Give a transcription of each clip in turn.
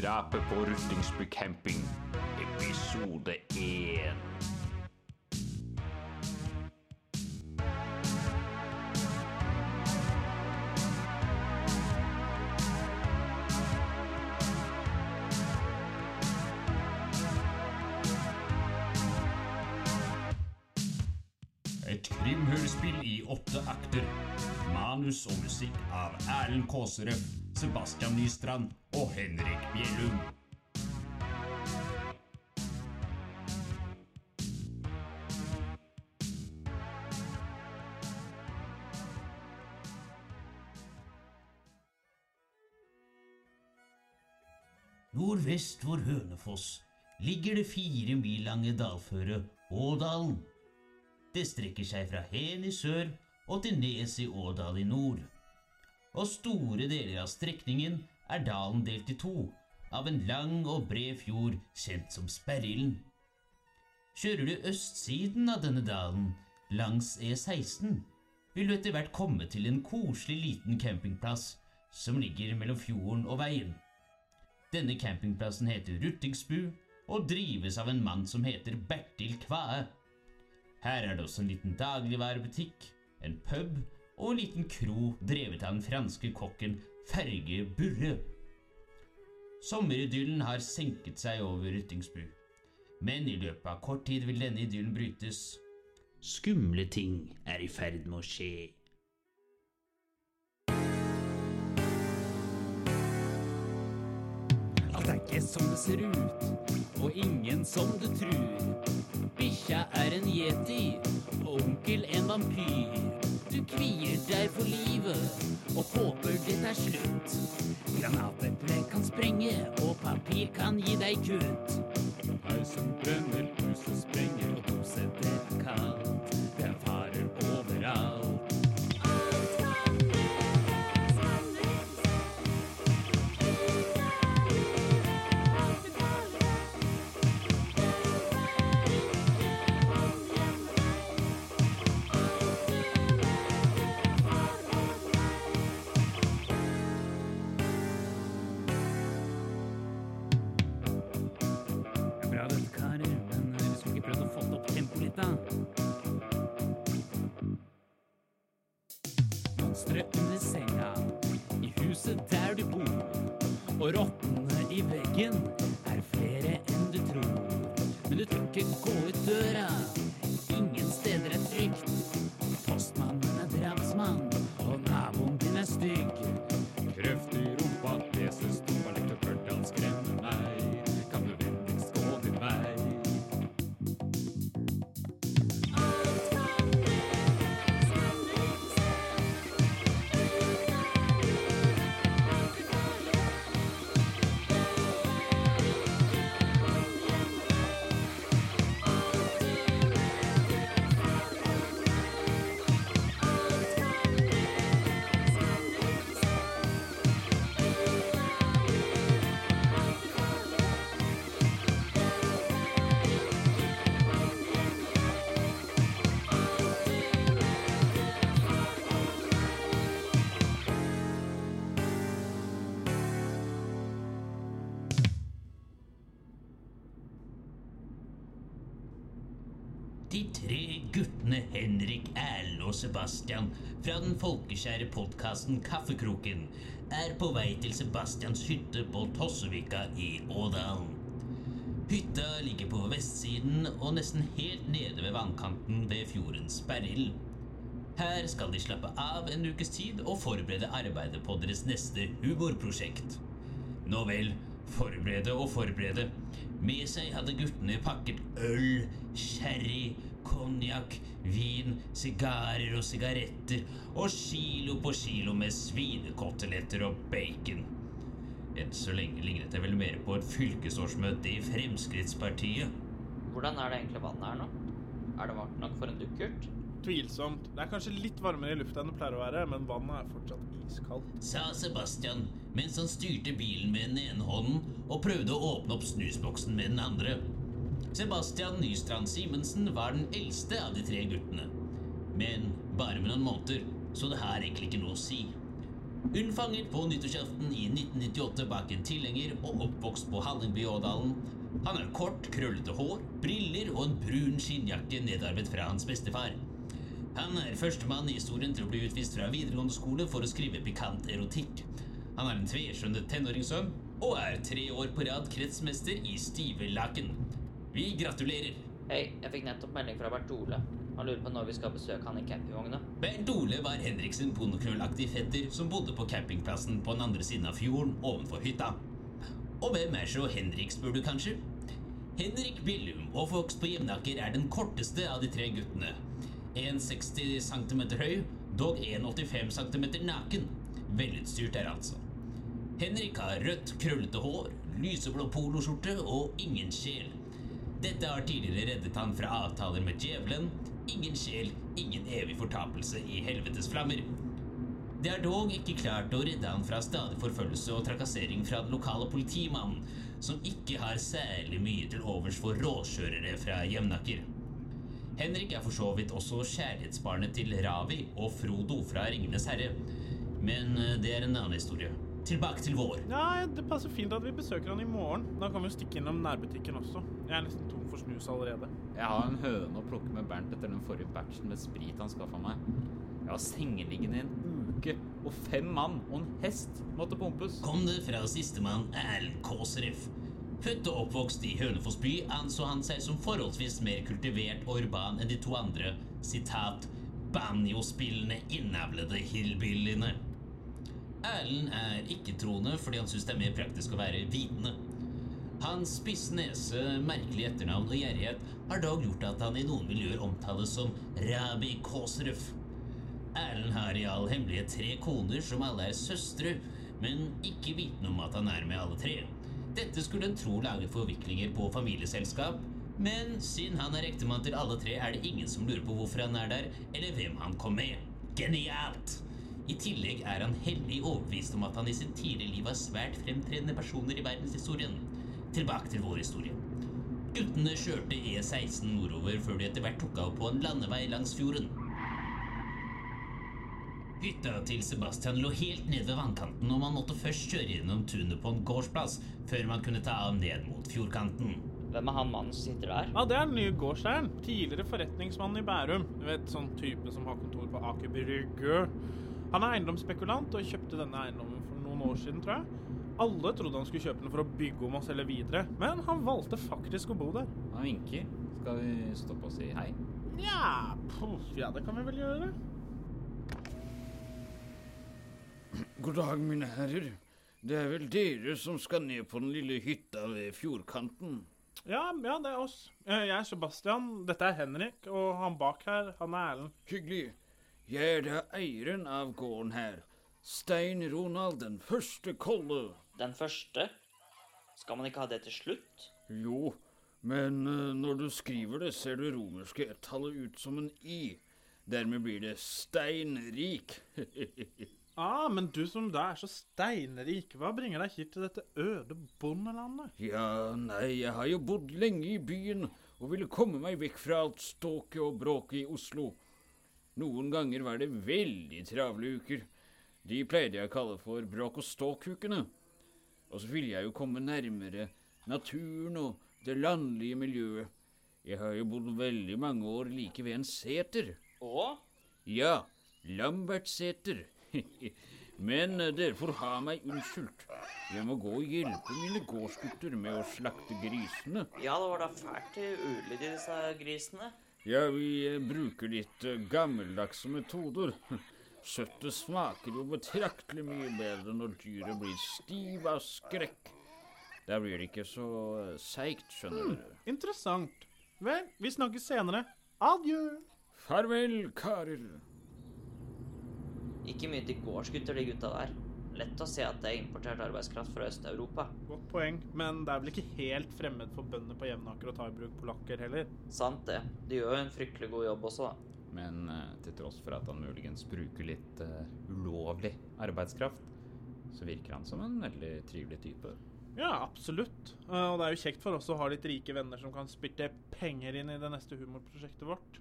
Drapet på Ruttingsby camping, episode 1. Et krimhørespill i åtte akter. Manus og musikk av Erlend Kåserød, Sebastian Nystrand og Henrik Bjellum. Nordvest for Hønefoss ligger det fire mil lange dalføret Ådalen. Det strekker seg fra Hen i sør og til Nes i Ådal i nord. Og store deler av strekningen er dalen delt i to av en lang og bred fjord kjent som Sperrilden. Kjører du østsiden av denne dalen, langs E16, vil du etter hvert komme til en koselig liten campingplass som ligger mellom fjorden og veien. Denne campingplassen heter Ruttingsbu og drives av en mann som heter Bertil Kvae. Her er det også en liten dagligvarebutikk, en pub og en liten kro drevet av den franske kokken Ferge Burre. Sommeridyllen har senket seg over Ruttingsbu, men i løpet av kort tid vil denne idyllen brytes. Skumle ting er i ferd med å skje. Alt er ikke som det ser ut, og ingen som du tror. Bikkja er en yeti, og onkel en vampyr. Du kvier deg for livet, og håper det er slutt. Granateple kan sprenge, og papir kan gi deg kutt. Pausen brenner, huset sprenger, og doset er kaldt. Det er farer overalt. Og rottene i veggen er flere enn du tror. Men du tør ikke gå ut døra, De tre guttene Henrik, Erlend og Sebastian fra den folkeskjære podkasten Kaffekroken er på vei til Sebastians hytte på Tossevika i Ådalen. Hytta ligger på vestsiden og nesten helt nede ved vannkanten ved fjordens berrild. Her skal de slappe av en ukes tid og forberede arbeidet på deres neste humorprosjekt. Nå vel, forberede og forberede. Med seg hadde guttene pakket øl, sherry, konjakk, vin, sigarer og sigaretter og kilo på kilo med svinekoteletter og bacon. Enn så lenge lignet det vel mer på et fylkesårsmøte i Fremskrittspartiet. Hvordan er det egentlig vannet her nå? Er det varmt nok for en dukkert? Tvilsomt. Det er kanskje litt varmere i lufta enn det pleier å være, men vannet er fortsatt iskaldt. Sa Sebastian mens han styrte bilen med den ene hånden og prøvde å åpne opp snusboksen med den andre. Sebastian Nystrand Simensen var den eldste av de tre guttene. Men bare med noen måneder, så det har egentlig ikke noe å si. Unnfanget på nyttårsaften i 1998 bak en tilhenger og oppvokst på Hallingby Ådalen. Han har kort, krøllete hår, briller og en brun skinnjakke nedarvet fra hans bestefar. Han er førstemann i historien til å bli utvist fra videregående skole for å skrive pikant erotikk. Han er en tveskjønnet tenåringssønn og er tre år på rad kretsmester i stive laken. Vi gratulerer! Hei, jeg fikk nettopp melding fra Bert Ole. Han lurer på når vi skal besøke han i campingvogna. Bernt Ole var Henriksen bondeknøllaktig fetter som bodde på campingplassen på den andre siden av fjorden ovenfor hytta. Og hvem er så Henrik, spør du kanskje? Henrik Billum, og Fox på Jevnaker, er den korteste av de tre guttene. 1,60 cm høy, dog 1,85 cm naken. Velutstyrt er altså. Henrik har rødt, krøllete hår, lyseblå poloskjorte og ingen sjel. Dette har tidligere reddet han fra avtaler med djevelen. Ingen sjel, ingen evig fortapelse i helvetes flammer. Det er dog ikke klart å redde han fra stadig forfølgelse og trakassering fra den lokale politimannen, som ikke har særlig mye til overs for råkjørere fra Jevnaker. Henrik er for så vidt også kjærlighetsbarnet til Ravi og Frodo fra Ringenes herre. Men eh, det er en annen historie. Tilbake til vår. Ja, det passer fint at vi besøker han i morgen. Da kan vi jo stikke innom nærbutikken også. Jeg er nesten tom for snus allerede. Jeg har en høne å plukke med Bernt etter den forrige batchen med sprit han skaffa meg. Jeg har sengeliggende i en uke, og fem mann og en hest måtte pumpes. kom det fra sistemann Erlend Kåsref. Født og oppvokst i Hønefoss by anså han seg som forholdsvis mer kultivert og urban enn de to andre, sitat, banjospillende, innavlede hillbillyene. Erlend er ikke-troende fordi han syns det er mer praktisk å være vitende. Hans spisse nese, merkelige etternavn og gjerrighet har dog gjort at han i noen miljøer omtales som Rabi Kåsruf. Erlend har i all hemmelighet tre koner som alle er søstre, men ikke vitende om at han er med alle tre. Dette skulle en tro lage forviklinger på familieselskap, men siden han er ektemann til alle tre, er det ingen som lurer på hvorfor han er der, eller hvem han kom med. Genialt! I tillegg er han hellig overbevist om at han i sitt tidligere liv var svært fremtredende personer i verdenshistorien. Tilbake til vår historie. Guttene kjørte E16 nordover før de etter hvert tok av på en landevei langs fjorden. Hytta til Sebastian lå helt ned ved vannkanten, og man måtte først kjøre gjennom tunet på en gårdsplass før man kunne ta av ned mot fjordkanten. Hvem er han mannen som sitter der? Ja, det er den nye gårdseieren. Tidligere forretningsmann i Bærum. Du vet, sånn type som har kontor på Aker Brygge. Han er eiendomsspekulant og kjøpte denne eiendommen for noen år siden, tror jeg. Alle trodde han skulle kjøpe den for å bygge om og selge videre, men han valgte faktisk å bo der. Han vinker. Skal vi stoppe og si hei? Nja, ja, det kan vi vel gjøre. God dag, mine herrer. Det er vel dere som skal ned på den lille hytta ved fjordkanten? Ja, ja, det er oss. Eh, Jeg er Sebastian, dette er Henrik, og han bak her, han er Erlend. Hyggelig. Jeg er da eieren av gården her. Stein Ronald den første Kolle. Den første? Skal man ikke ha det til slutt? Jo, men eh, når du skriver det, ser det romerske ett-tallet ut som en i. Dermed blir det steinrik. Ah, men du som da er så steinrik, hva bringer deg hit til dette øde bondelandet? ja, nei, jeg har jo bodd lenge i byen og ville komme meg vekk fra alt ståket og bråket i Oslo. Noen ganger var det veldig travle uker. De pleide jeg å kalle for bråk og ståk-ukene. Og så ville jeg jo komme nærmere naturen og det landlige miljøet. Jeg har jo bodd veldig mange år like ved en seter. Og? Ja, Lambertseter. Men eh, dere får ha meg unnskyldt. Jeg må gå og hjelpe mine gårdsgutter med å slakte grisene. Ja, det var da fælt ulydig, disse grisene. Ja, vi eh, bruker litt eh, gammeldagse metoder. Kjøttet smaker jo betraktelig mye bedre når dyret blir stiv av skrekk. Da blir det ikke så eh, seigt, skjønner dere. Interessant. Vel, vi snakkes senere. Adjø. Farvel, karer. Ikke mye til gårdsgutter, de gutta der. Lett å se at det er importert arbeidskraft fra Øst-Europa. Godt poeng, men det er vel ikke helt fremmed for bønder på Jevnaker å ta i bruk polakker heller. Sant det. De gjør jo en fryktelig god jobb også, da. Men eh, til tross for at han muligens bruker litt uh, ulovlig arbeidskraft, så virker han som en veldig trivelig type. Ja, absolutt. Eh, Og det er jo kjekt for oss å ha litt rike venner som kan spytte penger inn i det neste humorprosjektet vårt.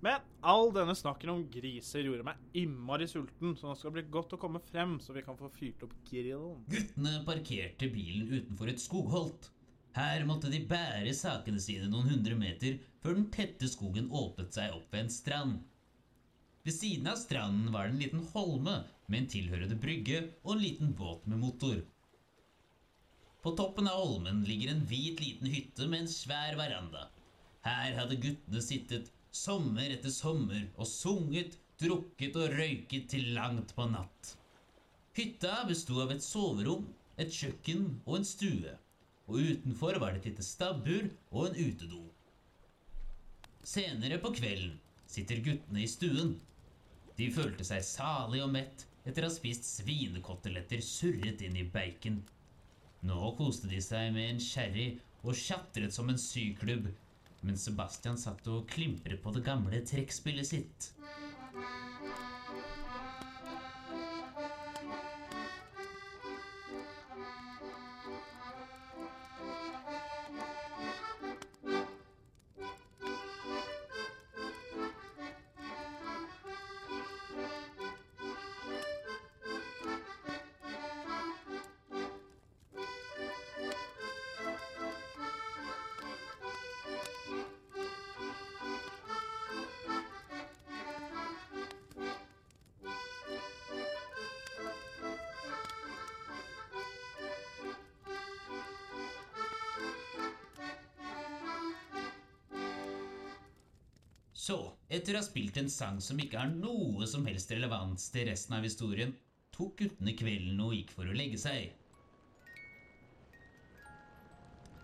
Men all denne snakken om griser gjorde meg innmari sulten, så nå skal det bli godt å komme frem, så vi kan få fyrt opp grillen. Guttene parkerte bilen utenfor et skogholt. Her måtte de bære sakene sine noen hundre meter før den tette skogen åpnet seg opp ved en strand. Ved siden av stranden var det en liten holme med en tilhørende brygge og en liten båt med motor. På toppen av holmen ligger en hvit liten hytte med en svær veranda. Her hadde guttene sittet sommer etter sommer og sunget, drukket og røyket til langt på natt. Hytta besto av et soverom, et kjøkken og en stue. Og utenfor var det et lite stabbur og en utedo. Senere på kvelden sitter guttene i stuen. De følte seg salig og mett etter å ha spist svinekoteletter surret inn i bacon. Nå koste de seg med en sherry og tjatret som en syklubb, mens Sebastian satt og klimpret på det gamle trekkspillet sitt. Så, etter å ha spilt en sang som ikke har noe som helst relevans til resten av historien, tok guttene kvelden og gikk for å legge seg.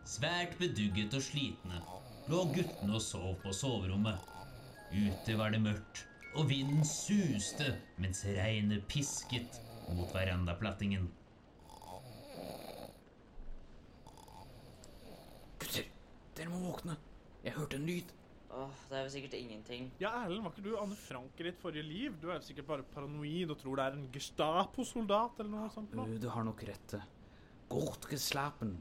Svært bedugget og slitne lå guttene og sov på soverommet. Ute var det mørkt, og vinden suste mens regnet pisket mot verandaplattingen. Gutter, dere må våkne. Jeg hørte en lyd. Åh, det er jo sikkert ingenting. Ja, Erlend, var ikke du Anne Frank i ditt forrige liv? Du er jo sikkert bare paranoid og tror det er en Gestapo-soldat eller noe sånt. nå. Øh, Du har nok rett. Godt geslapen.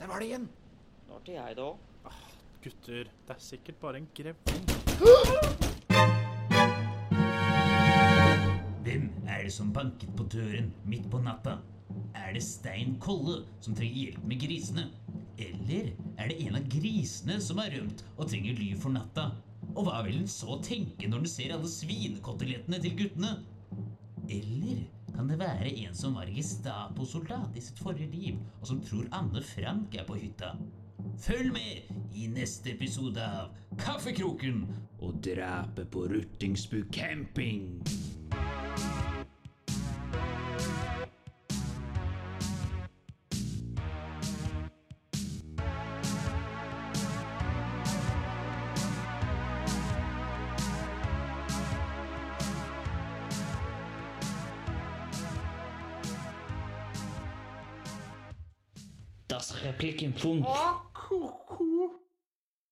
Der var det igjen. Når til jeg, da. Gutter, det er sikkert bare en grevling. Hvem er det som banket på døren midt på natta? Er det Stein Kolle som trenger hjelp med grisene? Eller er det en av grisene som har rømt og trenger ly for natta? Og hva vil den så tenke når den ser alle svinekotelettene til guttene? Eller kan det være en som var Gestapo-soldat i sitt forrige liv, og som tror Anne Frank er på hytta? Følg med i neste episode av Kaffekroken og drapet på Ruttingsbu camping.